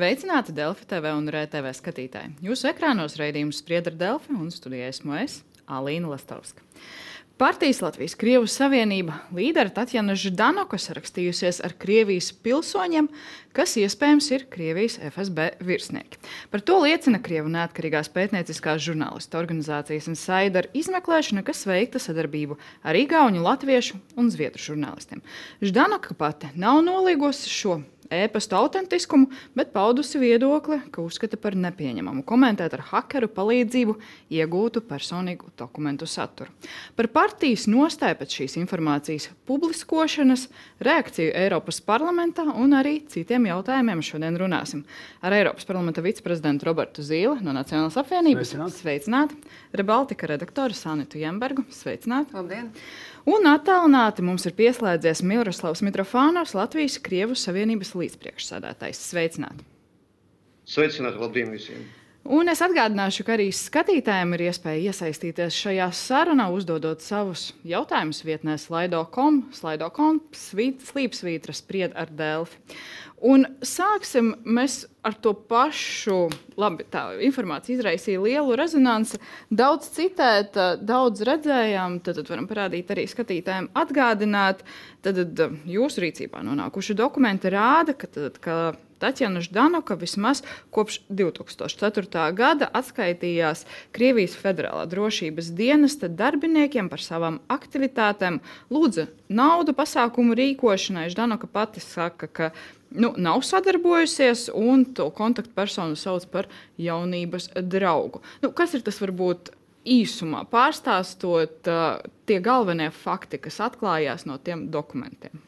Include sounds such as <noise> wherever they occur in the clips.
Sveicināti Delfi TV un RTV skatītāji. Jūsu ekrānos raidījums sprieda ar Delfi un studijā esmu es, Alīna Lastovska. Partijas Latvijas Krievijas Savienība līdera Tatjana Ždanoka sarakstījusies ar Krievijas pilsoņiem, kas iespējams ir Krievijas FSB virsnieki. Par to liecina Krievu neatkarīgās pētnieciskās žurnālistu organizācijas ar izmeklēšanu, kas veikta sadarbību ar Igauņu, Latviešu un Zviedru žurnālistiem. Ždanoka pati nav nolīgusi šo e-pasta autentiskumu, bet paudusi viedokli, ka uzskata par nepieņemamu komentēt ar hakeru palīdzību iegūtu personīgu dokumentu saturu. Par partijas nostāju pēc šīs informācijas publiskošanas, reakciju Eiropas parlamentā un arī citiem jautājumiem šodien runāsim. Ar Eiropas parlamenta viceprezidentu Robertu Zīli no Nacionālās apvienības. Sveicināt. Sveicināt! Rebaltika redaktoru Sanitu Jembergu. Sveicināt! Labdien! Un attālināti mums ir pieslēdzies Miloslavs Mitrofānos, Latvijas Krievu Savienības līdzpriekšsēdētājs. Sveicināti! Sveicināti, labdien visiem! Un es atgādināšu, ka arī skatītājiem ir iespēja iesaistīties šajā sarunā, uzdodot savus jautājumus vietnē slaido.com, slaido.com, slīpsvītra spried ar Delfi. Un sāksim mēs ar to pašu. Labi, tā informācija izraisīja lielu rezonanci. Daudz citēta, daudz redzējām. Tad, tad varam parādīt arī skatītājiem, atgādināt. Tad, tad jūsu rīcībā nonākuši dokumenti rāda, ka, tad, ka Tatjana Ždanoka vismaz kopš 2004. gada atskaitījās Krievijas Federālā drošības dienesta darbiniekiem par savām aktivitātēm, lūdza naudu pasākumu rīkošanai. Ždanoka pati saka, ka nu, nav sadarbojusies, un to kontaktpersonu sauc par jaunības draugu. Nu, kas ir tas varbūt? Īsumā pārstāstot uh, tie galvenie fakti, kas atklājās no tiem dokumentiem.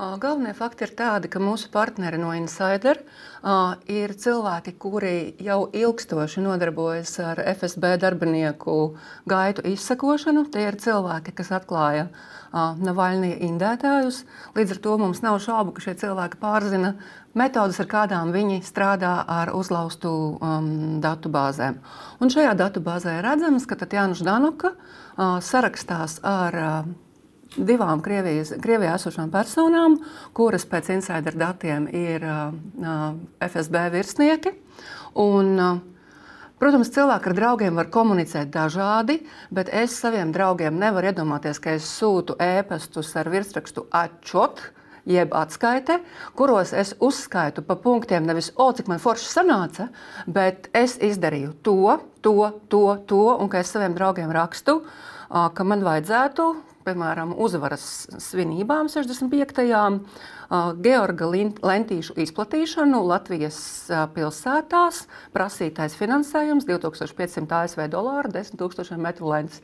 Galvenie fakti ir tādi, ka mūsu partneri no Insider uh, ir cilvēki, kuri jau ilgstoši nodarbojas ar FSB darbinieku gaitu izsakošanu. Tie ir cilvēki, kas atklāja uh, Navaļnija indētājus. Līdz ar to mums nav šaubu, ka šie cilvēki pārzina metodas, ar kādām viņi strādā ar uzlaustu um, datu bāzēm. Un šajā datu bāzē ir redzams, ka Tatjana Ždanoka uh, sarakstās ar uh, divām Krievijas, Krievijā esošām personām, kuras pēc insider datiem ir uh, FSB virsnieki. Un, uh, Protams, cilvēki ar draugiem var komunicēt dažādi, bet es saviem draugiem nevaru iedomāties, ka es sūtu ēpastus ar virsrakstu atčot, jeb atskaite, kuros es uzskaitu pa punktiem nevis, o, cik man forši sanāca, bet es izdarīju to, to, to, to, un ka es saviem draugiem rakstu, ka man vajadzētu piemēram, uzvaras svinībām 65. Georga Lentīšu izplatīšanu Latvijas pilsētās, prasītais finansējums 2500 ASV dolāru, 10 000 metru lentes.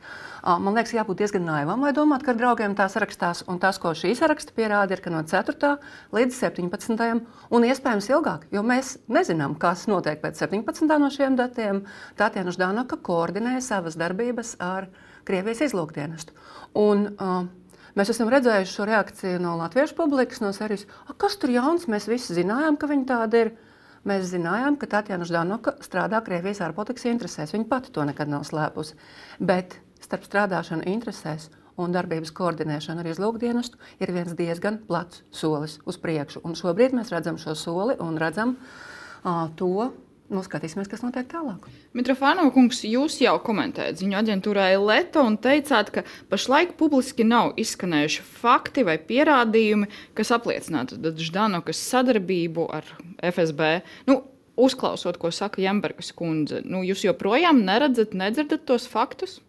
Man liekas, jābūt diezgan naivam, lai domātu, ka ar draugiem tā sarakstās. Un tas, ko šī saraksta pierāda, ir, ka no 4. līdz 17. un iespējams ilgāk, jo mēs nezinām, kas notiek pēc 17. no šiem datiem. Tātad Ždanoka koordinē savas darbības ar Krievijas izlūkdienestu. Un, uh, Mēs esam redzējuši šo reakciju no latviešu publikas, no serijas, kas tur jauns. Mēs visi zinājām, ka viņi tādi ir. Mēs zinājām, ka Tatjana Ždanoka strādā Krievijas ārpolitikas interesēs. Viņa pati to nekad nav slēpusi. Bet starp strādāšanu interesēs un darbības koordinēšanu ar izlūkdienestu ir viens diezgan plats solis uz priekšu. Un šobrīd mēs redzam šo soli un redzam uh, to, Nu, skatīsimies, kas notiek tālāk. Mitrofānova kungs, jūs jau komentējat ziņu aģentūrai Leto un teicāt, ka pašlaik publiski nav izskanējuši fakti vai pierādījumi, kas apliecinātu Ždanokas sadarbību ar FSB. Nu, uzklausot, ko saka Jembergas kundze, nu, jūs joprojām neredzat, nedzirdat tos faktus?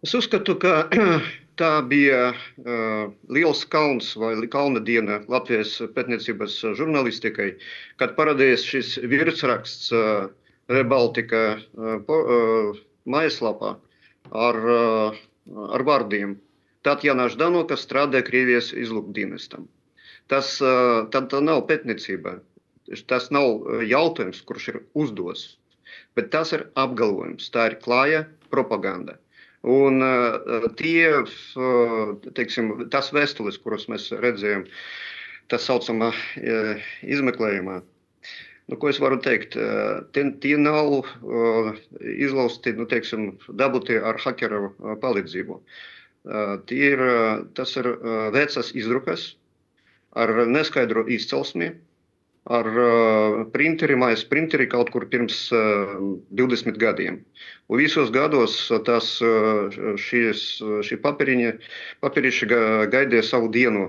Es uzskatu, ka <clears throat> tā bija uh, liels kauns vai kauna diena Latvijas pētniecības žurnālistikai, kad parādījās šis virsraksts uh, Rebaltika uh, uh, mājaslapā ar, uh, ar vārdiem Tatjana Ždanoka strādā Krievijas izlūkdienestam. Tas uh, tā nav pētniecība, tas nav jautājums, kurš ir uzdos, bet tas ir apgalvojums, tā ir klāja propaganda. Un uh, tie, uh, teiksim, tas vēstules, kuras mēs redzējām, tā saucamā uh, izmeklējumā, Nu, ko es varu teikt? Tie, tie nav uh, izlausti, nu, teiksim, dabūti ar hakeru uh, palīdzību. Uh, ir, uh, tas ir vecas izdrukas ar neskaidru izcelsmi, ar uh, printeri, mājas printeri kaut kur pirms uh, 20 gadiem. Un visos gados tas, šies, šī papiriņa, papiriši gaidīja savu dienu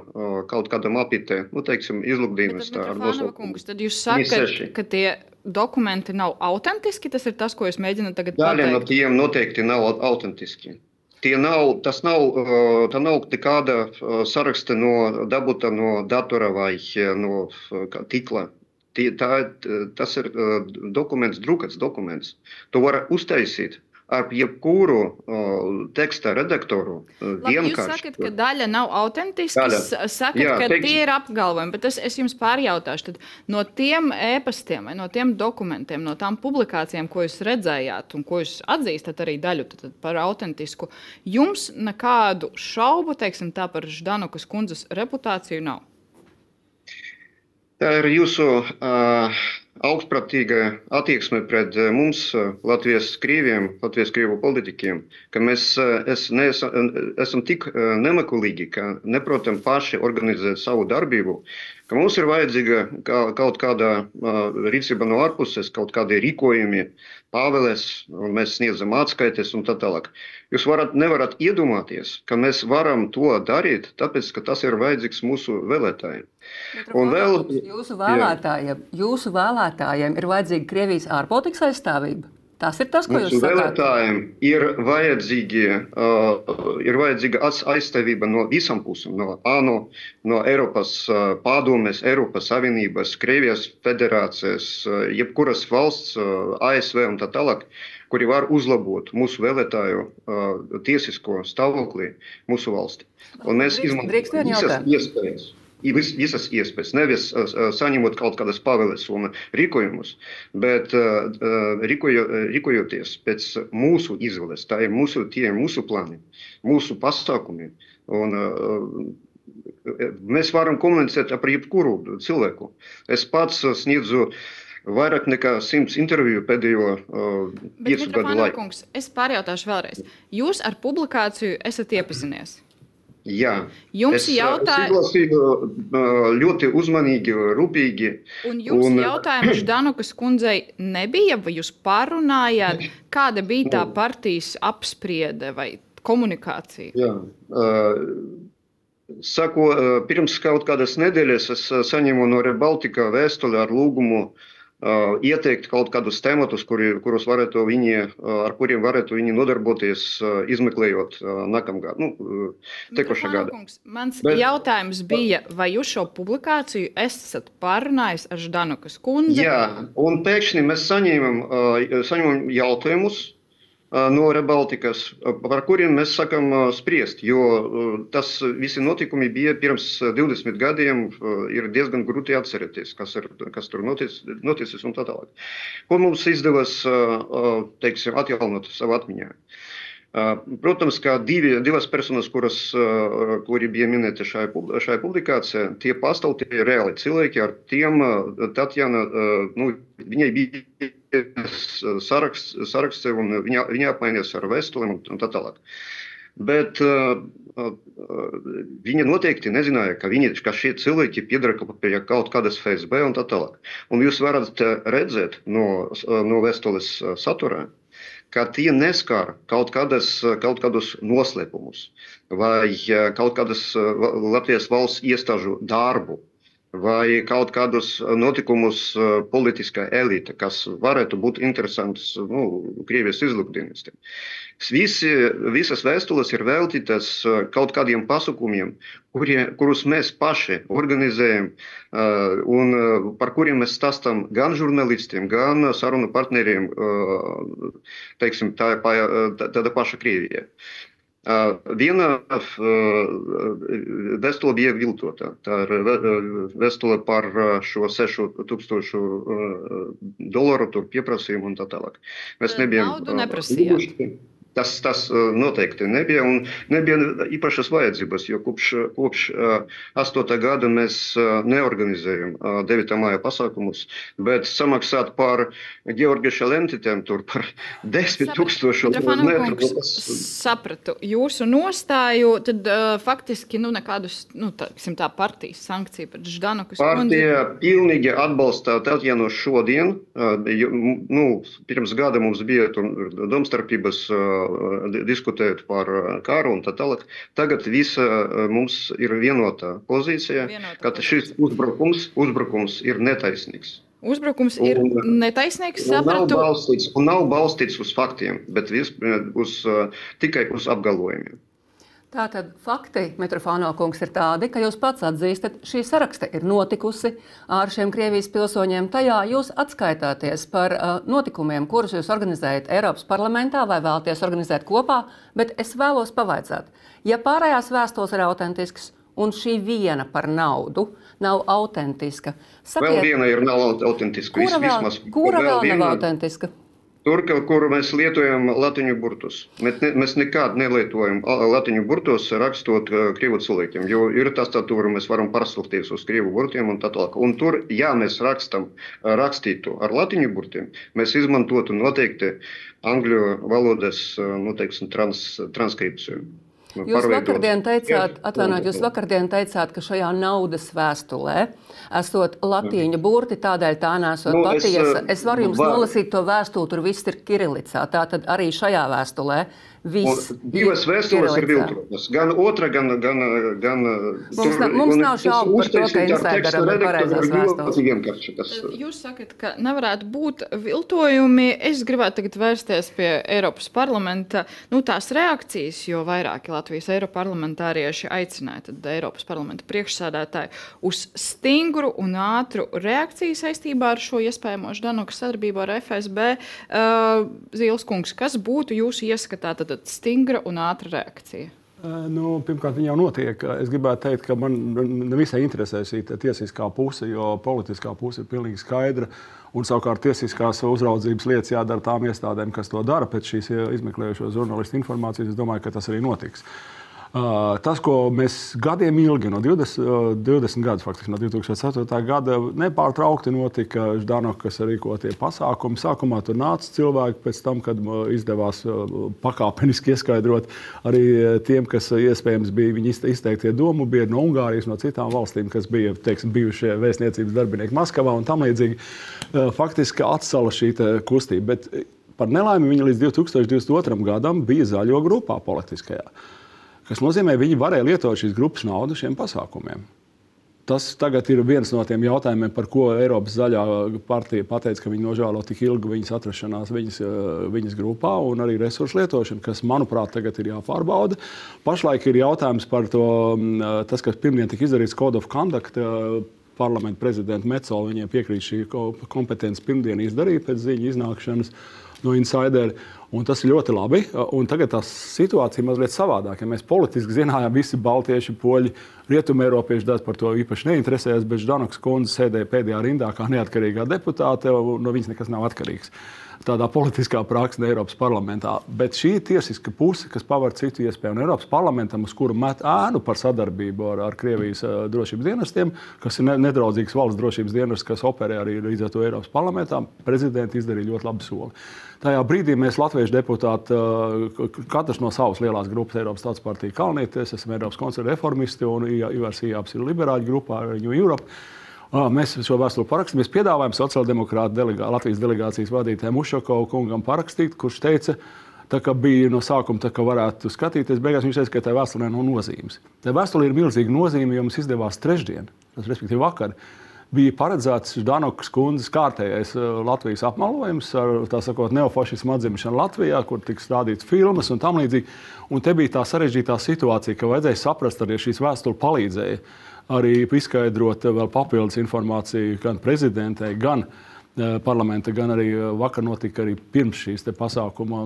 kaut kādā mapītē, nu, teiksim, izlūkdienas. Tad jūs sakat, ka, ka tie dokumenti nav autentiski, tas ir tas, ko jūs mēģināt tagad pateikt? Daļa no tiem noteikti nav autentiski. Tie nav, tas nav, tā nav nekāda saraksta no dabūta no datora vai no tīkla. Tie, tā, tas ir dokuments, drukāts dokuments. To var uztaisīt ar jebkuru uh, teksta redaktoru. Labi, jūs sakat, ka daļa nav autentiska. Sakat, Jā, ka teiks... tie ir apgalvojumi, bet es, es jums pārjautāšu, tad no tiem ēpastiem vai no tiem dokumentiem, no tām publikācijām, ko jūs redzējāt un ko jūs atzīstat arī daļu tad, tad par autentisku, jums nekādu šaubu, teiksim tā, par Ždanukas kundzes reputāciju nav? Tā ir jūsu uh, augstprātīga attieksme pret mums, Latvijas krīviem, Latvijas krīvu politiķiem, ka mēs es, neesam, esam tik nemakulīgi, ka neprotam paši organizēt savu darbību, ka mums ir vajadzīga kaut kāda rīcība no ārpuses, kaut kādi rīkojumi, pāvēles, un mēs sniedzam atskaites un tā tālāk. Jūs varat, nevarat iedomāties, ka mēs varam to darīt, tāpēc, ka tas ir vajadzīgs mūsu vēlētājiem. Un vēl, jūsu, vēlētājiem, jūsu vēlētājiem ir vajadzīga Krievijas ārpolitikas aizstāvība. Tas ir tas, ko Mūsu jūs vēlētājiem ir, vajadzīgi, uh, ir vajadzīga aizstāvība no visām pusēm, no ANO, no Eiropas uh, padomes, Eiropas Savienības, Krievijas federācijas, uh, jebkuras valsts, uh, ASV un tā tālāk, kuri var uzlabot mūsu vēlētāju uh, tiesisko stāvokli mūsu valstī. Un mēs izmantojam visas iespējas vis, visas iespējas. Nevis uh, saņemot kaut kādas pavēles un rīkojumus, bet uh, rīkojo, rīkojoties pēc mūsu izvēles. Tā ir mūsu, tie ir mūsu plāni, mūsu pasākumi. Un, uh, mēs varam komunicēt ar jebkuru cilvēku. Es pats sniedzu vairāk nekā simts interviju pēdējo uh, piecu gadu laikā. Es pārjautāšu vēlreiz. Jūs ar publikāciju esat iepazinies? Jā, jums ir jautājums. Es izlasīju ļoti uzmanīgi, rūpīgi. Un jums un... jautājums <clears throat> Danukas kundzei nebija, vai jūs pārunājāt, kāda bija tā partijas apspriede vai komunikācija? Jā. Saku, pirms kaut kādas nedēļas es saņēmu no Rebaltika vēstuli ar lūgumu uh, ieteikt kaut kādus tematus, kuri, kurus varētu viņi, ar kuriem varētu viņi nodarboties, izmeklējot nākamgad, nu, tekošā gada. Kungs, mans Bet, jautājums bija, vai jūs šo publikāciju esat pārunājis ar Ždanukas kundzi? Jā, un pēkšņi mēs saņēmam, saņēmam jautājumus no Rebaltikas, par kuriem mēs sakām spriest, jo tas visi notikumi bija pirms 20 gadiem, ir diezgan grūti atcerēties, kas, ir, kas tur noticis, noticis un tā tālāk. Ko mums izdevās, teiksim, atjaunot savu atmiņā. Protams, kā divi, divas personas, kuras, kuri bija minēti šajā, šajā publikācijā, tie pastāv tie reāli cilvēki, ar tiem Tatjana, nu, viņai bija saraksts, saraksts un viņa, viņa apmainījās ar vēstulēm un, tā tālāk. Bet uh, uh, viņa noteikti nezināja, ka, viņi, ka šie cilvēki piedara pie kaut kādas FSB un tā tālāk. Un jūs varat redzēt no, no vēstules saturā, ka tie neskar kaut, kādas, kaut kādus noslēpumus vai kaut kādas Latvijas valsts iestāžu darbu vai kaut kādus notikumus eh, politiskā elite, kas varētu būt interesants nu, Krievijas izlūkdienestiem. Visi, visas vēstules ir veltītas kaut kādiem pasākumiem, kurus mēs paši organizējam un par kuriem mēs stāstām gan žurnālistiem, gan sarunu partneriem, teiksim, tā, tāda paša Krievija. Viena vēstule bija viltota. Tā ir vēstule par šo 6000 dolāru pieprasījumu un tā tālāk. Mēs nebijām. Naudu neprasījām. Tas, tas noteikti nebija. Nebija īpašas vajadzības, jo kopš, kopš 8. gada mēs neorganizējam 9. māja pasākumus, bet samaksāt par Georgieša lentitēm tur par 10 tūkstošu metru. Sapratu jūsu nostāju, tad uh, faktiski nu, nekādus nu, tā, tā partijas sankciju pret Ždanuku. Partija pilnīgi atbalsta Tatjanu šodien. Uh, nu, pirms gada mums bija domstarpības. Uh, diskutējot par karu un tā tālāk. Tagad visa mums ir vienota pozīcija, vienota ka šis uzbrukums, uzbrukums ir netaisnīgs. Uzbrukums ir un, netaisnīgs. Sapratu. Nav balstīts, un nav balstīts uz faktiem, bet vis, uz, tikai uz apgalvojumiem. Tātad fakti, Mitrofāno kungs, ir tādi, ka jūs pats atzīstat, šī saraksta ir notikusi ar šiem Krievijas pilsoņiem. Tajā jūs atskaitāties par uh, notikumiem, kurus jūs organizējat Eiropas parlamentā vai vēlaties organizēt kopā, bet es vēlos pavaicāt, ja pārējās vēstules ir autentiskas un šī viena par naudu nav autentiska, sakiet, vēl viena ir nav autentiska. Kura vēl, kura vēl, vēl nav autentiska? Tur, kur mēs lietojam latviešu burtus. Mēs, ne, mēs nekad nelietojam latviešu burtus, rakstot uh, krievu cilvēkiem. Jo ir tas, kur mēs varam pārsūties uz krievu burtiem un tā tālāk. Un tur, ja mēs rakstam, rakstītu ar latviešu burtiem, mēs izmantotu noteikti angļu valodas nu, teiksim, trans, transkripciju. Nu, jūs vakardien teicāt, atvainojiet, jūs vakardien teicāt, ka šajā naudas vēstulē esot latīņu burti, tādēļ tā nesot nu, patiesa. Es, es varu jums var... nolasīt to vēstuli, tur viss ir kirilicā. Tātad arī šajā vēstulē divas vēstules ir viltotas. Gan otra, gan. gan, gan mums, tur, mums nav šaubu par to, ka insideram ir pareizās vēstules. Jūs sakat, ka nevarētu būt viltojumi. Es gribētu tagad vērsties pie Eiropas parlamenta. Nu, tās reakcijas, jo vairāki Latvijas Eiroparlamentārieši aicināja tad Eiropas parlamenta priekšsādātāju uz stingru un ātru reakciju saistībā ar šo iespējamo Ždanuka sadarbību ar FSB. Uh, Zīles kungs, kas būtu jūsu ieskatā? Tad stingra un ātra reakcija? Nu, pirmkārt, viņa jau notiek. Es gribētu teikt, ka man nevisai interesē šī tiesiskā puse, jo politiskā puse ir pilnīgi skaidra. Un savukārt tiesiskās uzraudzības lietas jādara tām iestādēm, kas to dara pēc šīs izmeklējošo žurnālistu informācijas. Es domāju, ka tas arī notiks. Uh, Tas, ko mēs gadiem ilgi, no 20, 20 gadus, faktiski no 2004. gada, nepārtraukti notika Ždanokas rīkotie pasākumi. Sākumā tur nāca cilvēki, pēc tam, kad izdevās pakāpeniski ieskaidrot arī tiem, kas iespējams bija viņa izteiktie domu biedri no Ungārijas, no citām valstīm, kas bija teiksim, bijušie vēstniecības darbinieki Maskavā un tam līdzīgi, faktiski atcēla šī kustība. Bet par nelaimi viņa līdz 2022. gadam bija zaļo grupā politiskajā kas nozīmē, ka viņi varēja lietot šīs grupas naudu šiem pasākumiem. Tas tagad ir viens no tiem jautājumiem, par ko Eiropas zaļā partija pateica, ka viņi nožēlo tik ilgu viņas atrašanās viņas, eh, viņas grupā un arī resursu lietošanu, kas, manuprāt, tagad ir jāpārbauda. Pašlaik ir jautājums par to, mm, eh, tas, kas pirmdien tika izdarīts Code of Conduct. Eh, parlamenta prezidenta Metzola viņiem piekrīt šī kompetence pirmdien izdarīt pēc ziņu iznākšanas no insidera. Un tas ir ļoti labi. Un tagad tā situācija ir mazliet savādāka. Ja mēs politiski zinājām, visi baltieši, poļi, rietumēropieši daudz par to īpaši neinteresējas, bet Ždanoks kundze sēdēja pēdējā rindā kā neatkarīgā deputāte, un no viņas nekas nav atkarīgs. Tādā politiskā praksē Eiropas parlamentā. Bet šī ir tiesiska puse, kas paver citu iespēju. Un Eiropas parlamentam, uz kuru met ēnu par sadarbību ar, ar Krievijas drošības dienestiem, kas ir ne, nedraudzīgs valsts drošības dienests, kas operē arī līdz ar to Eiropas parlamentā, prezidenti izdarīja ļoti labu soli. Tajā brīdī mēs, latviešu deputāti, katrs no savas lielās grupas, Eiropas Tautas partija Kalnietis, esam Eiropas konservatīvi reformisti un Ivars Ijāps ir liberāļu grupā New Europe. Mēs šo vēstuli parakstījām. Mēs piedāvājam sociāldemokrāta delegā, Latvijas delegācijas vadītājam Ušakovu kungam parakstīt, kurš teica, tā kā bija no sākuma, tā kā varētu skatīties. Beigās viņš teica, ka tā vēsturē nav nozīmes. Tā vēsturē ir milzīga nozīme, jo mums izdevās trešdien, respektīvi vakar bija paredzēts Danokas kundzes kārtējais uh, Latvijas apmelojums ar tā sakot neofašismu atzimšanu Latvijā, kur tiks rādīts filmas un tam līdzīgi. Un te bija tā sarežģītā situācija, ka vajadzēja saprast, arī šīs vēstures palīdzēja arī izskaidrot vēl papildus informāciju gan prezidentei, gan parlamenta, gan arī vakar notika arī pirms šīs pasākuma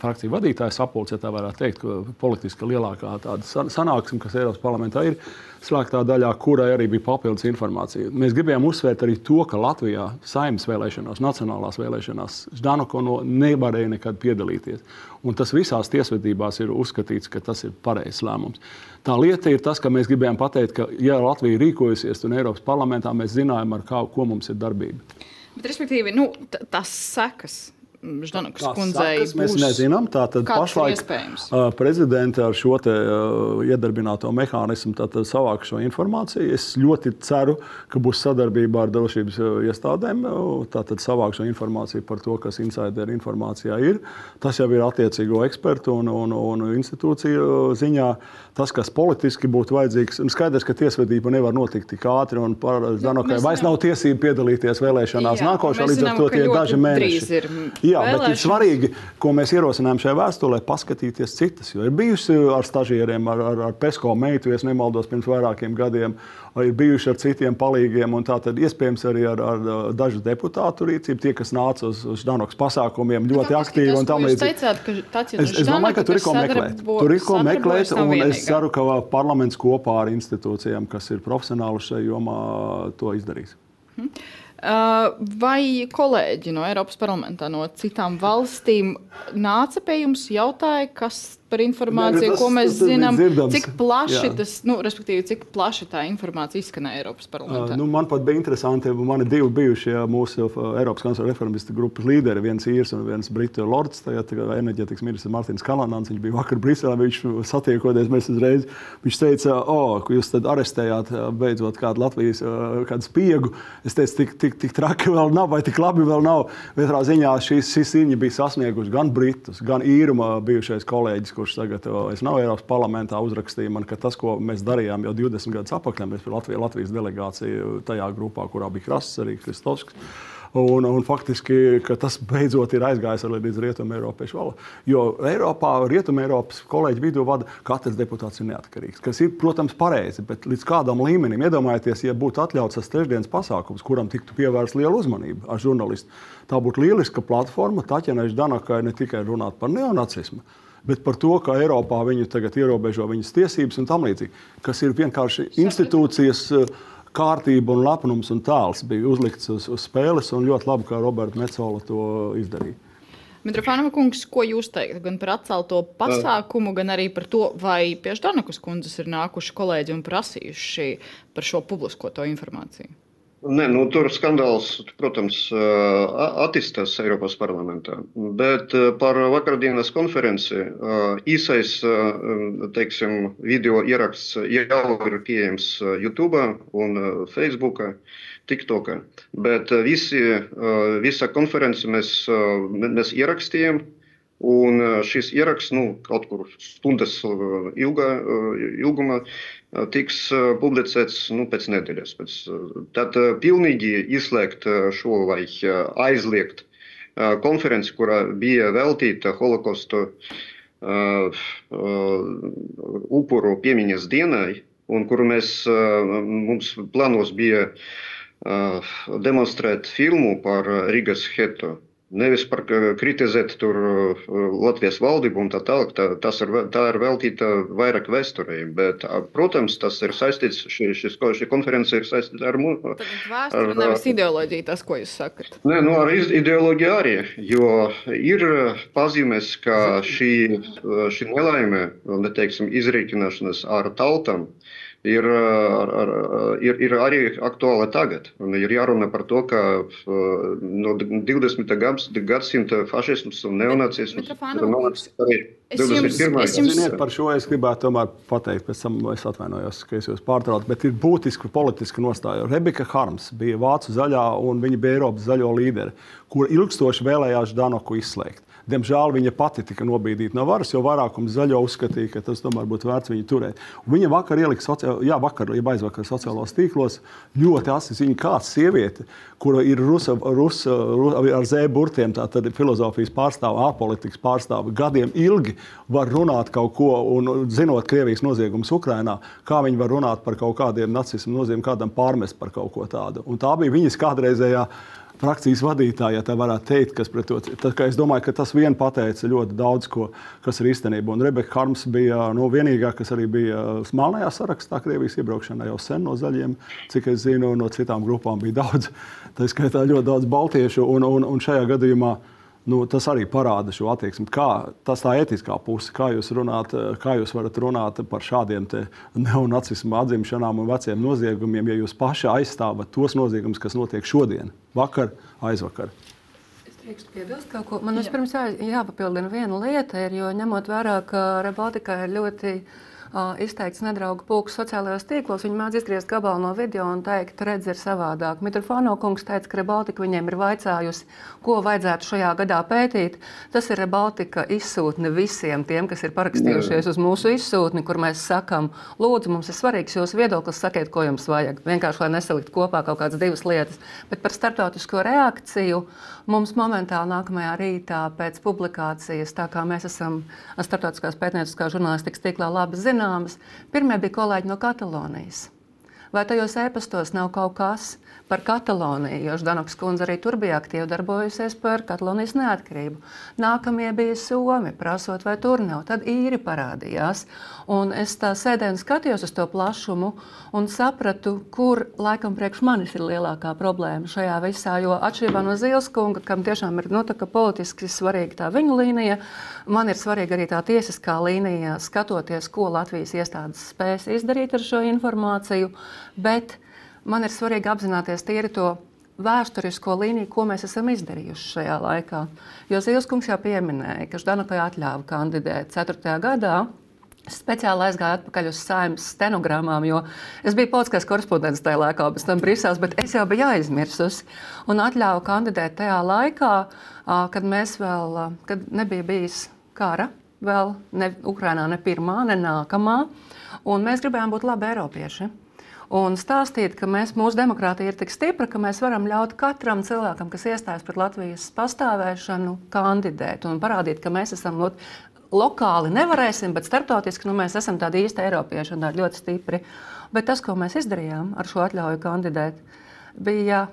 frakciju vadītāja sapulce, ja tā varētu teikt, politiska lielākā tāda sanāksme, kas Eiropas parlamentā ir slēgtā daļā, kurai arī bija papildus informācija. Mēs gribējām uzsvērt arī to, ka Latvijā saimnes vēlēšanās, nacionālās vēlēšanās, Ždanoko no nevarēja nekad piedalīties. Un tas visās tiesvedībās ir uzskatīts, ka tas ir pareizs lēmums. Tā lieta ir tas, ka mēs gribējām pateikt, ka, ja Latvija rīkojasies un Eiropas parlamentā, mēs zinājām, ar kā, ko mums ir darbība. Bet, respektīvi, nu, tas sekas Ždanukas kundzei būs. Mēs nezinām, tātad pašlaik uh, prezidenta ar šo te, uh, iedarbināto mehānismu savāk šo informāciju. Es ļoti ceru, ka būs sadarbība ar drošības iestādēm, tātad savāk šo informāciju par to, kas insider informācijā ir. Tas jau ir attiecīgo ekspertu un, un, un institūciju ziņā. Tas, kas politiski būtu vajadzīgs, ir skaidrs, ka tiesvedība nevar notikt tik ātri, un par nu, vairs nav tiesība piedalīties vēlēšanās Jā, nākošā, līdz ar to tie ir daži mēneši. Jā, bet ir svarīgi, ko mēs ierosinām šajā vēstulē, paskatīties citas. Jo ir bijusi ar stažieriem, ar, ar, ar Pesko meitu, ja nemaldos, pirms vairākiem gadiem, ir bijuši ar citiem palīgiem, un tā tad iespējams arī ar, ar dažu deputātu rīcību, tie, kas nāca uz, uz Danoks pasākumiem, ļoti tas, aktīvi un tam līdzīgi. Es, es domāju, ka tur ir ko meklēt. Tur ir ko meklēt, un es ceru, ka parlaments kopā ar institūcijām, kas ir profesionāli šajā jomā, to izdarīs. Hmm. Uh, vai kolēģi no Eiropas parlamentā, no citām valstīm nāca pie jums, jautāja, kas par informāciju, ne, tas, ko mēs tas, zinām, dzirdams. cik plaši Jā. tas, nu, respektīvi, cik plaši tā informācija izskanēja Eiropas parlamentā. Uh, nu, man pat bija interesanti, mani divi bijušie mūsu Eiropas konservatīvu reformistu grupas līderi, viens īrs un viens britu lords, tagad enerģētikas ministrs Mārtiņš Kalanāns, viņš bija vakar Briselē, viņš satiekoties, mēs uzreiz, viņš teica, o, oh, jūs tad arestējāt beidzot kādu Latvijas, kādu spiegu. Es teicu, tik, tik, tik traki vēl nav, vai tik labi vēl nav. Katrā ziņā šīs, šīs ziņas bija sasniegusi gan Britus, gan īruma bijušais kolēģis, kurš sagatavojas nav Eiropas parlamentā, uzrakstīja man, ka tas, ko mēs darījām jau 20 gadus atpakaļ, mēs bijām Latvijas, delegācija tajā grupā, kurā bija Krasts, arī Kristovskis. Un, un faktiski tas beidzot ir aizgājis līdz rietumē Eiropas valodai. Jo Eiropā, rietumē Eiropas kolēģi vidū vada katrs deputāts ir neatkarīgs. Kas ir, protams, pareizi, bet līdz kādam līmenim iedomājieties, ja būtu atļauts tas trešdienas pasākums, kuram tiktu pievērsta liela uzmanība ar žurnālistu. Tā būtu lieliska platforma Taķenai Ždanakai ne tikai runāt par neonacismu bet par to, ka Eiropā viņi tagad ierobežo viņas tiesības un tam līdzīgi, kas ir vienkārši institūcijas. Eh, kārtība un lepnums un tēls bija uzlikts uz, uz spēles, ļoti labi, ka Roberta Metzola to izdarīja. Mitrofānova kungs, ko jūs teiktu gan par atcelto pasākumu, gan arī par to, vai pie Ždanakas kundzes ir nākuši kolēģi un prasījuši par šo publiskoto informāciju? Nē, nu, tur skandāls, protams, attīstās Eiropas parlamentā. Bet par vakardienas konferenci īsais teiksim, video ieraksts jau ir pieejams YouTube un Facebook. TikTokā. Bet visi, visa konference mēs, mēs ierakstījām. Un šis ieraksts nu, kaut kur stundas ilga, ilguma tiks publicēts nu, pēc nedēļas. Pēc, tad pilnīgi izslēgt šo vai aizliegt konferenci, kurā bija veltīta holokausta uh, uh, upuru piemiņas dienai, un kuru mēs, uh, mums plānos bija demonstrēt filmu par Rīgas hetu. Nevis par kritizēt tur Latvijas valdību un tā tālāk. Tā, tas ir, tā ir veltīta vairāk vēsturei. Bet, protams, tas ir saistīts, šī, šis, šī konference ir saistīta ar mūsu. Vēsture nevis ideoloģija, tas, ko jūs sakat. Nē, nu, ar ideoloģiju arī. Jo ir pazīmes, ka šī, šī nelaime, neteiksim, izrīkināšanas ar tautām, ir, ar, ir, ir arī aktuāla tagad. Un ir jārunā par to, ka no 20. gadsimta fašisms un neonacisms ir nonācis arī 21. gadsimtā. Par šo es gribētu tomēr pateikt, pēc tam es atvainojos, ka es jūs pārtraucu, bet ir būtiski politiski nostāja. Rebeka Harms bija Vācu zaļā un viņa bija Eiropas zaļo līderi, kur ilgstoši vēlējās Danoku izslēgt. Diemžēl viņa pati tika nobīdīta no varas, jo vairākums zaļo uzskatīja, ka tas tomēr būtu vērts viņu turēt. Un viņa vakar ielika, sociāl, jā, vakar, ja aizvakar sociālos tīklos, ļoti asi ziņa, kāda sieviete, kura ir rusa, rusa, rusa, ar zēburtiem, tātad filozofijas pārstāve, ārpolitikas pārstāve, gadiem ilgi var runāt kaut ko, un zinot Krievijas noziegumus Ukrainā, kā viņi var runāt par kaut kādiem nacismu noziegumiem, kādam pārmest par kaut ko tādu. Un tā bija viņas kādreizējā frakcijas vadītāja, ja tā varētu teikt, kas pret to. Tad, es domāju, ka tas vien pateica ļoti daudz, ko, kas ir īstenība. Un Rebeka Harms bija no vienīgā, kas arī bija smalnajā sarakstā Krievijas iebraukšanā jau sen no zaļiem. Cik es zinu, no citām grupām bija <laughs> daudz. Tā skaitā ļoti daudz baltiešu. Un, un, un šajā gadījumā nu, tas arī parāda šo attieksmi. Kā tas tā etiskā puse, kā jūs, runāt, kā jūs varat runāt par šādiem neonacismu atzimšanām un veciem noziegumiem, ja jūs paši aizstāvat tos noziegumus, kas notiek šodien, vakar, aizvakar. Man vispirms jā, jāpapildina viena lieta, ir, jo ņemot vērā, ka Rebaltika ir ļoti izteikts nedraugu pulks sociālajos tīklos. Viņi mēdz izgriezt gabalu no video un teikt, redz, ir savādāk. Mitrofāno kungs teica, ka Rebaltika viņiem ir vaicājusi, ko vajadzētu šajā gadā pētīt. Tas ir Rebaltika izsūtne visiem tiem, kas ir parakstījušies uz mūsu izsūtni, kur mēs sakam, lūdzu, mums ir svarīgs jūsu viedoklis, sakiet, ko jums vajag. Vienkārši, lai nesalikt kopā kaut kādas divas lietas. Bet par starptautisko reakciju mums momentāli nākamajā rītā pēc publikācijas, tā kā mēs esam starptautiskās pētnieciskās žurnālistikas tīklā labi zināmi, zināmas. Pirmie bija kolēģi no Katalonijas. Vai tajos ēpastos nav kaut kas par Kataloniju, jo Ždanoks kundze arī tur bija aktīvi darbojusies par Katalonijas neatkarību. Nākamie bija Somi, prasot, vai tur nav. Tad īri parādījās. Un es tā sēdēju un skatījos uz to plašumu un sapratu, kur laikam priekš manis ir lielākā problēma šajā visā. Jo atšķirībā no Zīles kunga, kam tiešām ir nu, politiski svarīga tā viņa līnija, man ir svarīga arī tā tiesiskā līnija, skatoties, ko Latvijas iestādes spēs izdarīt ar šo informāciju bet man ir svarīgi apzināties tīri to vēsturisko līniju, ko mēs esam izdarījuši šajā laikā. Jo Zīleskungs jau pieminēja, ka Ždanokai atļāva kandidēt 4. gadā. Speciāli aizgāju atpakaļ uz saimnes stenogrammām, jo es biju politiskais korespondents tajā laikā, pēc tam Brīseles, bet es jau biju aizmirsusi. Un atļāvu kandidēt tajā laikā, kad vēl, kad nebija bijis kara, vēl ne Ukrainā, ne pirmā, ne nākamā. Un mēs gribējām būt labi eiropieši un stāstīt, ka mēs, mūsu demokrātija ir tik stipra, ka mēs varam ļaut katram cilvēkam, kas iestājas pret Latvijas pastāvēšanu, kandidēt un parādīt, ka mēs esam lot, lokāli nevarēsim, bet starptautiski nu, mēs esam tādi īsti eiropieši un ļoti stipri. Bet tas, ko mēs izdarījām ar šo atļauju kandidēt, bija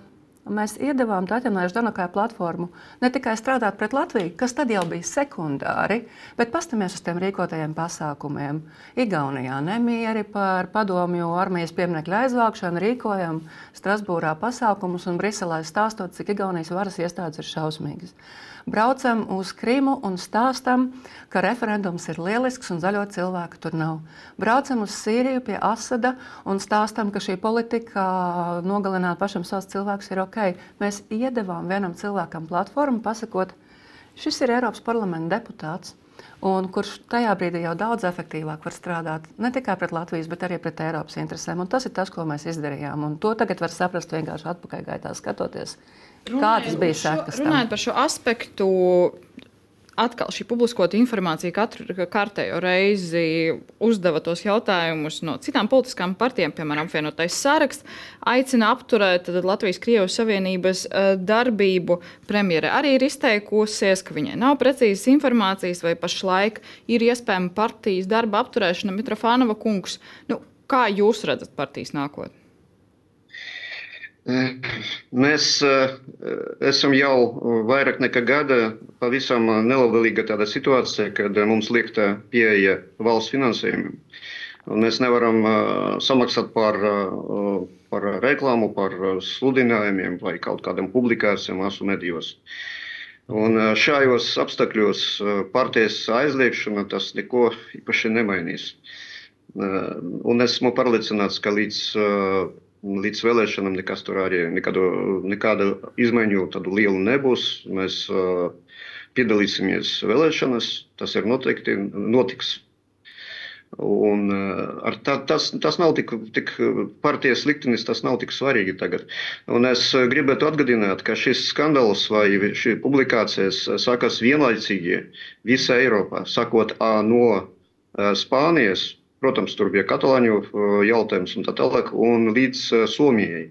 mēs iedavām Tatjanai Ždanokai platformu ne tikai strādāt pret Latviju, kas tad jau bija sekundāri, bet pastamies uz tiem rīkotajiem pasākumiem. Igaunijā nemieri par padomju armijas pieminiektu aizvākšanu rīkojam Strasbūrā pasākumus un Briselē stāstot, cik Igaunijas varas iestādes ir šausmīgas braucam uz Krimu un stāstam, ka referendums ir lielisks un zaļo cilvēku tur nav. Braucam uz Sīriju pie Asada un stāstam, ka šī politika nogalināt pašam savus cilvēkus ir ok. Mēs iedavām vienam cilvēkam platformu, pasakot, šis ir Eiropas parlamenta deputāts. Un kurš tajā brīdī jau daudz efektīvāk var strādāt ne tikai pret Latvijas, bet arī pret Eiropas interesēm. Un tas ir tas, ko mēs izdarījām. Un to tagad var saprast vienkārši atpakaļgaitā skatoties. Kādas bija sekas? Runājot par šo aspektu, atkal šī publiskota informācija katru kārtējo reizi uzdeva tos jautājumus no citām politiskām partijām, piemēram, apvienotais saraksts, aicina apturēt Latvijas-Krievijas Savienības darbību. Premjera arī ir izteikusies, ka viņai nav precīzas informācijas, vai pašlaik ir iespējama partijas darba apturēšana. Mitrofānova kungs, nu, kā jūs redzat partijas nākotni? Mēs uh, esam jau vairāk nekā gada pavisam nelabvēlīga tāda situācija, kad mums liekta pieeja valsts finansējumam. Mēs nevaram uh, samaksāt par, uh, par reklāmu, par sludinājumiem vai kaut kādām publikācijām masu medijos. Un šajos apstākļos partijas aizliekšana tas neko īpaši nemainīs. Un esmu pārliecināts, ka līdz līdz vēlēšanām nekas tur arī nekādu, nekāda izmaiņu tādu lielu nebūs. Mēs uh, piedalīsimies vēlēšanas, tas ir noteikti notiks. Un, uh, tā, tas, tas nav tik, tik partijas liktenis, tas nav tik svarīgi tagad. Un es gribētu atgādināt, ka šis skandāls vai šī publikācijas sākas vienlaicīgi visā Eiropā, sakot no Spānijas protams, tur bija katalāņu jautājums un tā tālāk, un līdz Somijai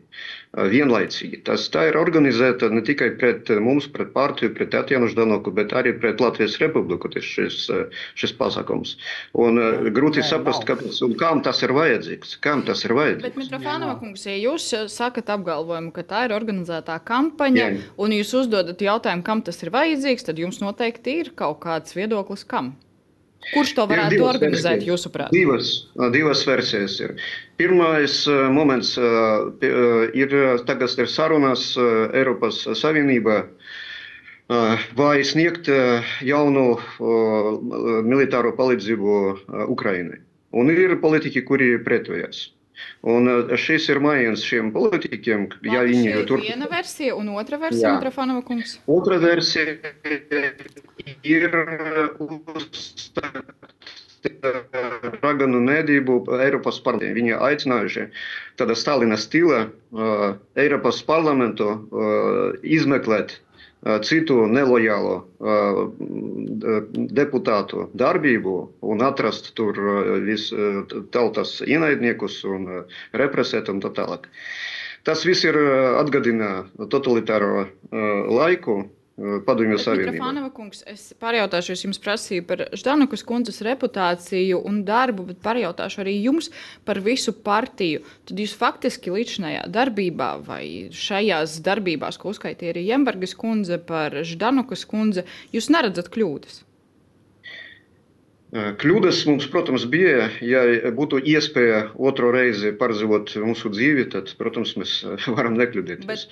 vienlaicīgi. Tas tā ir organizēta ne tikai pret mums, pret partiju, pret Tatjanu Ždanoku, bet arī pret Latvijas Republiku šis, šis pasākums. Un grūti Nē, saprast, kāpēc un kam tas ir vajadzīgs. Kam tas ir vajadzīgs? Bet, Mitrofānova kungs, ja jūs sakat apgalvojumu, ka tā ir organizētā kampaņa, Jā. un jūs uzdodat jautājumu, kam tas ir vajadzīgs, tad jums noteikti ir kaut kāds viedoklis, kam. Kurš to varētu organizēt, versijas. jūsuprāt? Divas, divas versijas ir. Pirmais moments ir tagad ir sarunas Eiropas Savienībā. Vai sniegt jaunu militāro palīdzību Ukrainai? Un ir politiķi, kuri pretojas. Un šis ir mājiņas šiem politiķiem. Labi, ja viņi ir tur... viena versija, un otra versija, Mitrofanova kungs. Otra versija ir raganu medību Eiropas parlamentā. Viņi aicinājuši tādā Stalina stila uh, Eiropas parlamentu uh, izmeklēt citu nelojālo deputātu darbību un atrast tur visu tautas ienaidniekus un represēt un tā tālāk. Tas viss ir atgādina totalitāro laiku, Padomju Savienībā. Mitrofānova kungs, es pārjautāšu, es jums prasīju par Ždanukas kundzes reputāciju un darbu, bet pārjautāšu arī jums par visu partiju. Tad jūs faktiski līdzinājā darbībā vai šajās darbībās, ko uzskaitīja arī Jembergas kundze par Ždanukas kundze, jūs neredzat kļūdas? Kļūdas mums, protams, bija. Ja būtu iespēja otru reizi pārdzīvot mūsu dzīvi, tad, protams, mēs varam nekļūdīties. Bet...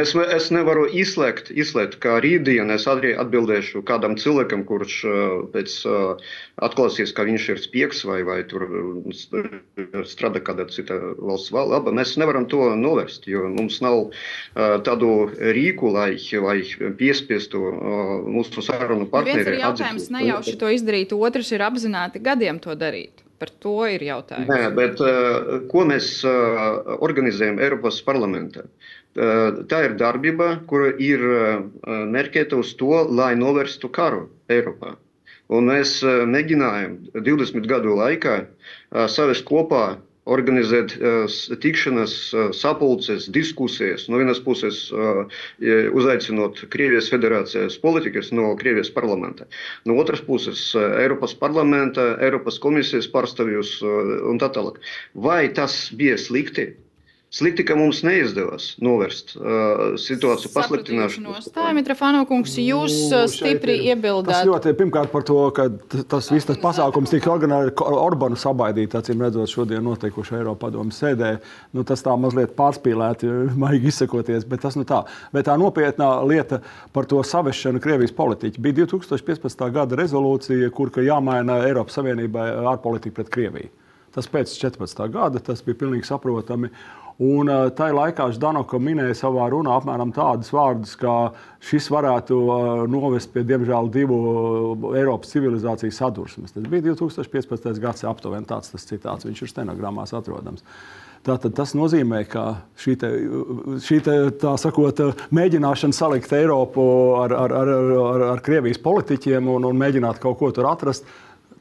Es, es nevaru izslēgt, izslēgt ka rītdien es arī atbildēšu kādam cilvēkam, kurš pēc atklāsies, ka viņš ir spiegs vai, vai tur strādā kādā citā valsts labā. Mēs nevaram to novērst, jo mums nav tādu rīku, lai, lai piespiestu mūsu sarunu partneri. Viens ir jautājums nejauši to izdarīt, otrs ir apzināti gadiem to darīt. Par to ir jautājums. Nē, bet uh, ko mēs uh, organizējam Eiropas parlamentā? Uh, tā ir darbība, kura ir mērķēta uz to, lai novērstu karu Eiropā. Un mēs mēģinājām 20 gadu laikā savest kopā organizēt uh, tikšanās, uh, sapulces, diskusijas. No vienas puses, uh, uzaicinot Krievijas federācijas politikas no Krievijas parlamenta, no otras puses, Eiropas parlamenta, Eiropas komisijas pārstāvjus un tā tālāk. Vai tas bija slikti? Slikti, ka mums neizdevās novērst uh, situāciju pasliktināšanu. Tā ir Mitrofāno kungs, jūs nu, stipri. Tas ļoti pirmkārt par to, ka tas viss tas pasākums tika organizēts Orbanu sabaidīt, acīm redzot, šodien notikuši Eiropadomu sēdē. Nu, tas tā mazliet pārspīlēti, <laughs> maigi izsakoties, bet tas nu tā. Bet tā nopietnā lieta par to savešanu Krievijas politiķi bija 2015. gada rezolūcija, kur jāmaina Eiropas Savienībai ārpolitika pret Krieviju. Tas pēc 14. gada tas bija pilnīgi saprotami. Un uh, tajā laikā Ždanoka minēja savā runā apmēram tādus vārdus, ka šis varētu uh, novest pie, diemžēl, divu Eiropas civilizāciju sadursmes. Tas bija 2015. gads, aptuveni tāds tas citāts, viņš ir stenogramās atrodams. Tātad tas nozīmē, ka šī, te, šī te, sakot, mēģināšana salikt Eiropu ar, ar, ar, ar, ar Krievijas politiķiem un, un mēģināt kaut ko tur atrast,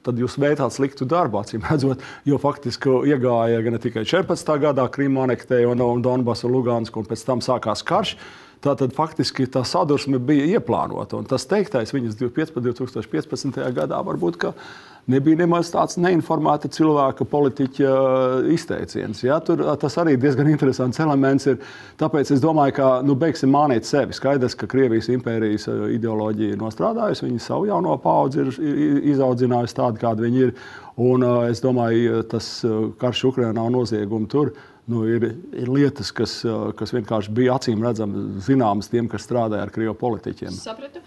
tad jūs veicāt sliktu darbu, acīm redzot, jo faktiski iegāja gan tikai 14. gadā Krīma anektēja un, un Donbasu, Lugansku, un pēc tam sākās karš. Tātad faktiski tā sadursme bija ieplānota. Un tas teiktais viņas 2015. gadā varbūt nebija nemaz tāds neinformēta cilvēka, politiķa uh, izteiciens. Ja? Tur, tas arī diezgan interesants elements. Ir. Tāpēc es domāju, ka nu, beigsim mānīt sevi. Skaidrs, ka Krievijas impērijas ideoloģija ir nostrādājusi, viņa savu jauno paudzi ir izaudzinājusi tādu, kāda viņa ir. Un, es domāju, tas karš Ukrainā nav noziegums tur nu, ir, ir lietas, kas, kas vienkārši bija acīm redzamas, zināmas tiem, kas strādāja ar krievu politiķiem. Sapratu.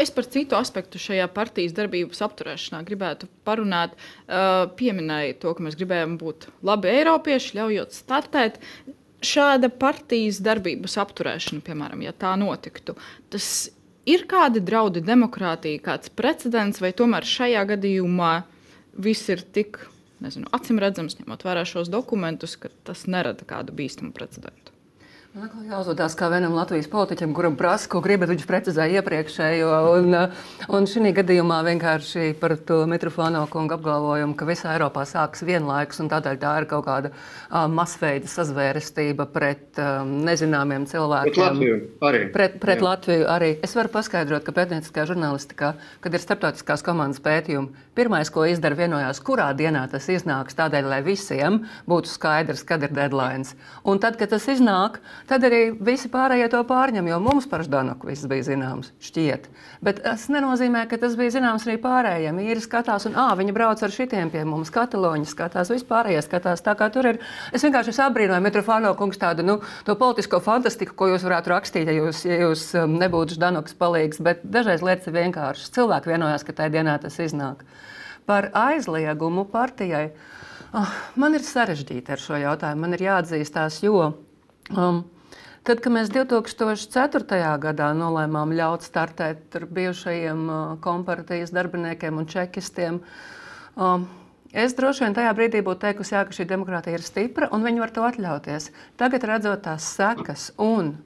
Es par citu aspektu šajā partijas darbības apturēšanā gribētu parunāt. Pieminēju to, ka mēs gribējām būt labi eiropieši, ļaujot startēt. Šāda partijas darbības apturēšana, piemēram, ja tā notiktu, tas ir kādi draudi demokrātijai, kāds precedents, vai tomēr šajā gadījumā viss ir tik nezinu, acīm redzams, ņemot vērā šos dokumentus, ka tas nerada kādu bīstamu precedentu. Jāuzvedās kā vienam Latvijas politiķam, kuram prasa, ko gribat. Viņš precizēja iepriekšējo. Un, un šī gadījumā vienkārši par to Mitrofonu kungu apgalvojumu, ka visā Eiropā sākas vienlaikus, un tādēļ tā ir kaut kāda uh, masveida sazvērestība pret um, nezināmiem cilvēkiem. Pret Latviju arī. Pret, pret Latviju arī. Es varu paskaidrot, ka pētnieciskā žurnālistikā, kad ir starptautiskās komandas pētījumi, pirmais, ko izdara, vienojās, kurā dienā tas iznāks, tādēļ, lai visiem būtu skaidrs, kad ir deadline. Un tad, kad tas iznāk, tad arī visi pārējie to pārņem, jo mums par Ždanoku viss bija zināms, šķiet. Bet tas nenozīmē, ka tas bija zināms arī pārējiem. Ir skatās, un ah, viņi brauc ar šitiem pie mums, kataloņi skatās, vispārējie skatās. Tā kā tur ir, es vienkārši abrīnoju Mitrofāno kungs tādu, nu, to politisko fantastiku, ko jūs varētu rakstīt, ja jūs, ja jūs um, nebūtu Ždanoks palīgs, bet dažreiz lietas ir vienkāršas. Cilvēki vienojās, ka tajā dienā tas iznāk. Par aizliegumu partijai. Oh, man ir sarežģīti ar šo jautājumu. Man ir jāatzīstās, jo um, Tad, kad mēs 2004. gadā nolēmām ļaut startēt ar bijušajiem uh, komparatīvas darbiniekiem un čekistiem, um, es droši vien tajā brīdī būtu teikusi, jā, ka šī demokrātija ir stipra un viņi var to atļauties. Tagad, redzot tās sekas un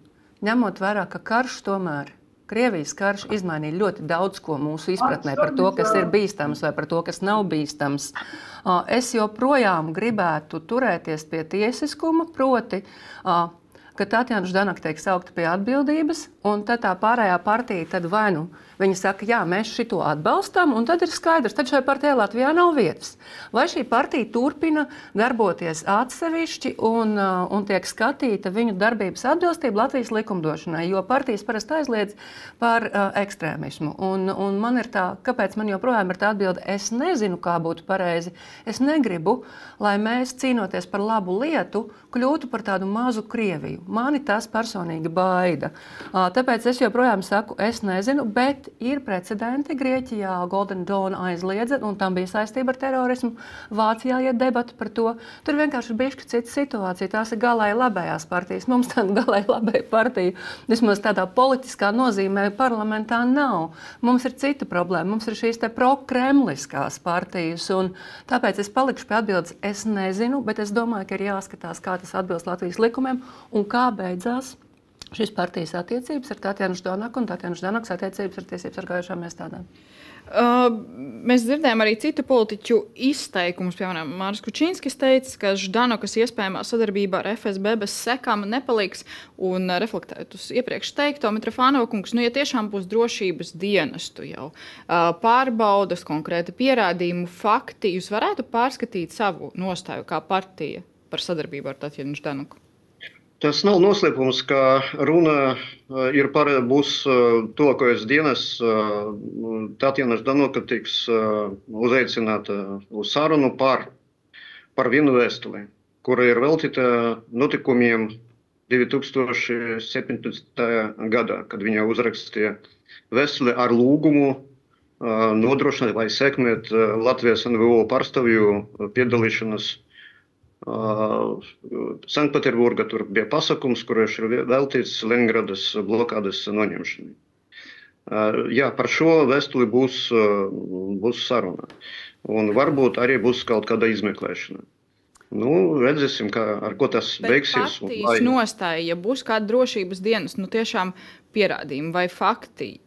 ņemot vērā, ka karš tomēr Krievijas karš izmainīja ļoti daudz ko mūsu izpratnē par to, kas ir bīstams vai par to, kas nav bīstams. Uh, es joprojām gribētu turēties pie tiesiskuma, proti, uh, ka Tatjana Ždanaka tiek saukta pie atbildības, un tad tā pārējā partija tad vai nu viņi saka, jā, mēs šito atbalstām, un tad ir skaidrs, ka šai partijai Latvijā nav vietas. Vai šī partija turpina darboties atsevišķi un, uh, un tiek skatīta viņu darbības atbilstība Latvijas likumdošanai, jo partijas parasti aizliedz par uh, ekstrēmismu. Un, un man ir tā, kāpēc man joprojām ir tā atbilde, es nezinu, kā būtu pareizi. Es negribu, lai mēs cīnoties par labu lietu, kļūtu par tādu mazu Krieviju. Mani tas personīgi baida. Tāpēc es joprojām saku, es nezinu, bet ir precedenti. Grieķijā Golden Dawn aizliedza, un tam bija saistība ar terorismu. Vācijā ir debata par to. Tur vienkārši ir bijusi cita situācija. Tās ir galēji labējās partijas. Mums tāda galēji labēja partija, vismaz tādā politiskā nozīmē, parlamentā nav. Mums ir cita problēma. Mums ir šīs pro-kremliskās partijas. Tāpēc es palikšu pie atbildes. Es nezinu, bet es domāju, ka ir jāskatās, kā tas atbilst Latvijas likumiem un kā beidzās šīs partijas attiecības ar Tatjana Ždanaku un Tatjana Ždanakas attiecības ar tiesību sargājušām iestādēm. Uh, mēs dzirdējām arī citu politiķu izteikumus. Piemēram, Mārcis Kučinskis teica, ka Ždanokas iespējamā sadarbība ar FSB bez sekām nepaliks. Un reflektējot uz iepriekš teikto, Mitrofānova kungs, nu, ja tiešām būs drošības dienestu jau uh, pārbaudas, konkrēti pierādījumu fakti, jūs varētu pārskatīt savu nostāju kā partija par sadarbību ar Tatjanu Ždanoku? Tas nav noslēpums, ka runa eh, ir par eh, tuvākajos dienas. Eh, Tatjana Ždanoka tiks uzaicināta uz sarunu par, par vienu vēstuli, kura ir veltīta notikumiem 2017. gadā, kad viņa uzrakstīja vēstuli ar lūgumu nodrošināt vai sekmēt Latvijas NVO pārstāvju piedalīšanos Sanktpēterburgā tur bija pasakums, kurš ir veltīts Leningradas blokādes noņemšanai. Jā, par šo vēstuli būs, būs saruna. Un varbūt arī būs kaut kāda izmeklēšana. Nu, redzēsim, kā, ar ko tas Bet beigsies. Partijas nostāja, ja būs kāda drošības dienas, nu tiešām pierādījumi vai fakti,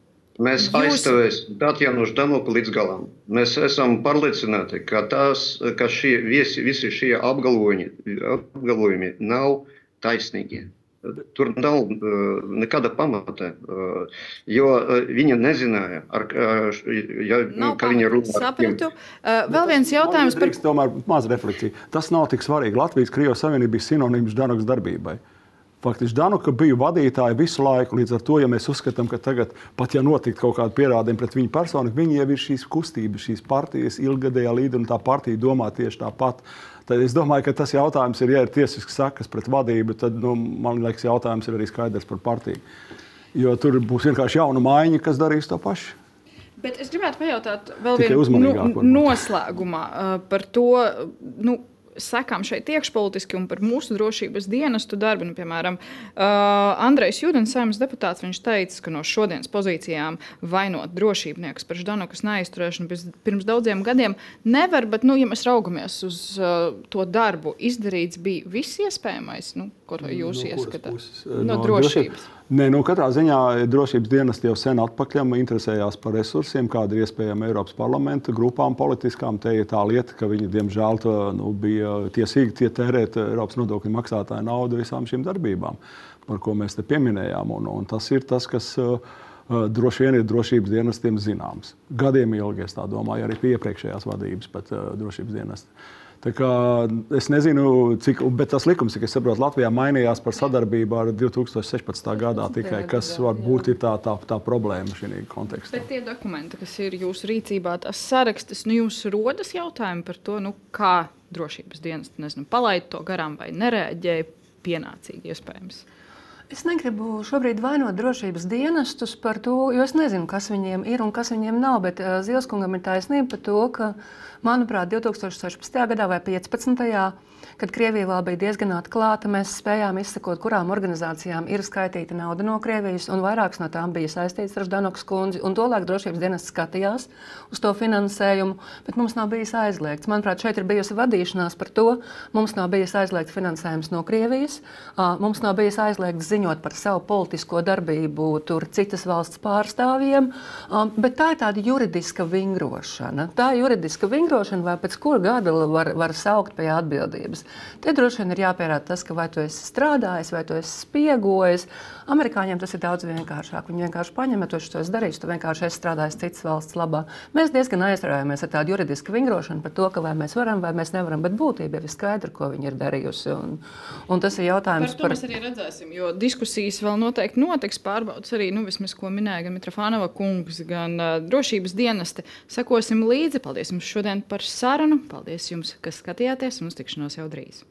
Mēs Jūs... aizstāvēsim Tatjanu Ždanoku līdz galam. Mēs esam pārliecināti, ka, tās, ka šie, viesi, visi šie apgalvojumi, apgalvojumi nav taisnīgi. Tur nav uh, nekāda pamata, uh, jo uh, viņa nezināja, ar, uh, ja, nav ka viņa runā. Sapratu. Uh, vēl viens jautājums par... Tomēr maz refleksija. Tas nav tik svarīgi. Latvijas-Krievijas Savienība bija sinonīms Ždanokas darbībai. Uh, Faktiski Danuka bija vadītāja visu laiku. Līdz ar to, ja mēs uzskatām, ka tagad, pat ja notiktu kaut kāda pierādījuma pret viņu personu, viņi jau ir šīs kustības, šīs partijas ilgadējā līdera, un tā partija domā tieši tāpat. Tad es domāju, ka tas jautājums ir, ja ir tiesisks sakas pret vadību, tad nu, man liekas, jautājums ir arī skaidrs par partiju. Jo tur būs vienkārši jauna maiņa, kas darīs to pašu. Bet es gribētu pajautāt vēl vienu nu, noslēgumā uh, par to. Nu, sekām šeit iekšpolitiski un par mūsu drošības dienestu darbu. Nu, piemēram, uh, Andrejs Judins, saimnes deputāts, viņš teica, ka no šodienas pozīcijām vainot drošībniekus par Ždanokas neizturēšanu pirms daudziem gadiem nevar, bet, nu, ja mēs raugamies uz uh, to darbu, izdarīts bija viss iespējamais, nu, ko jūs no ieskatāt? No, no drošības. drošības. Nē, nu, katrā ziņā drošības dienesti jau sen atpakaļ interesējās par resursiem, kāda ir iespējama Eiropas parlamenta grupām politiskām. Te ir tā lieta, ka viņi, diemžēl, tā, nu, bija tiesīgi tērēt Eiropas nodokļu maksātāju naudu visām šīm darbībām, par ko mēs te pieminējām. Un, un tas ir tas, kas uh, droši vien ir drošības dienestiem zināms. Gadiem ilgi, es domāju, arī pie iepriekšējās vadības, bet uh, drošības dienestiem. Es nezinu, cik tas likums, cik es saprotu, Latvijā mainījās par sadarbību ar 2016. gadā tikai, kas varbūt ir tā, tā, tā problēma šajā kontekstā. Bet tie dokumenti, kas ir jūsu rīcībā, tas sarakstus, nu jums rodas jautājumi par to, nu, kā drošības dienas palaid to garām vai nereaģēja pienācīgi iespējams. Es negribu šobrīd vainot drošības dienestus par to, jo es nezinu, kas viņiem ir un kas viņiem nav. Bet uh, Zielskungam ir taisnība par to, ka, manuprāt, 2016. gadā vai 2015 kad Krievija vēl bija diezgan atklāta, mēs spējām izsekot, kurām organizācijām ir skaitīta nauda no Krievijas, un vairākas no tām bija saistītas ar Danokas kundzi. Tolēk drošības dienas skatījās uz to finansējumu, bet mums nav bijis aizliegts. Manuprāt, šeit ir bijusi vadīšanās par to. Mums nav bijis aizliegts finansējums no Krievijas, mums nav bijis aizliegts ziņot par savu politisko darbību tur citas valsts pārstāvjiem, bet tā ir tāda juridiska vingrošana. Tā juridiska vingrošana, vai pēc kura gada var, var saukt pie atbildības. Te droši vien ir jāpierāda tas, ka vai tu esi strādājis, vai tu esi spiegojis. Amerikāņiem tas ir daudz vienkāršāk. Viņi vienkārši paņem, to es darīšu, tu vienkārši esi strādājis citas valsts labā. Mēs diezgan aizraujamies ar tādu juridisku vingrošanu par to, ka vai mēs varam, vai mēs nevaram, bet būtība jau ir skaidra, ko viņi ir darījusi. Un, un tas ir jautājums par to. Par... Mēs arī redzēsim, jo diskusijas vēl noteikti notiks. Pārbaudas arī, nu, vismaz, ko minēja gan Mitrofānova kungs, gan uh, drošības dienesti. Sekosim līdzi. Paldies jums šodien par sarunu. Paldies jums, kas skatījāties un uz tikšanos jau drīz.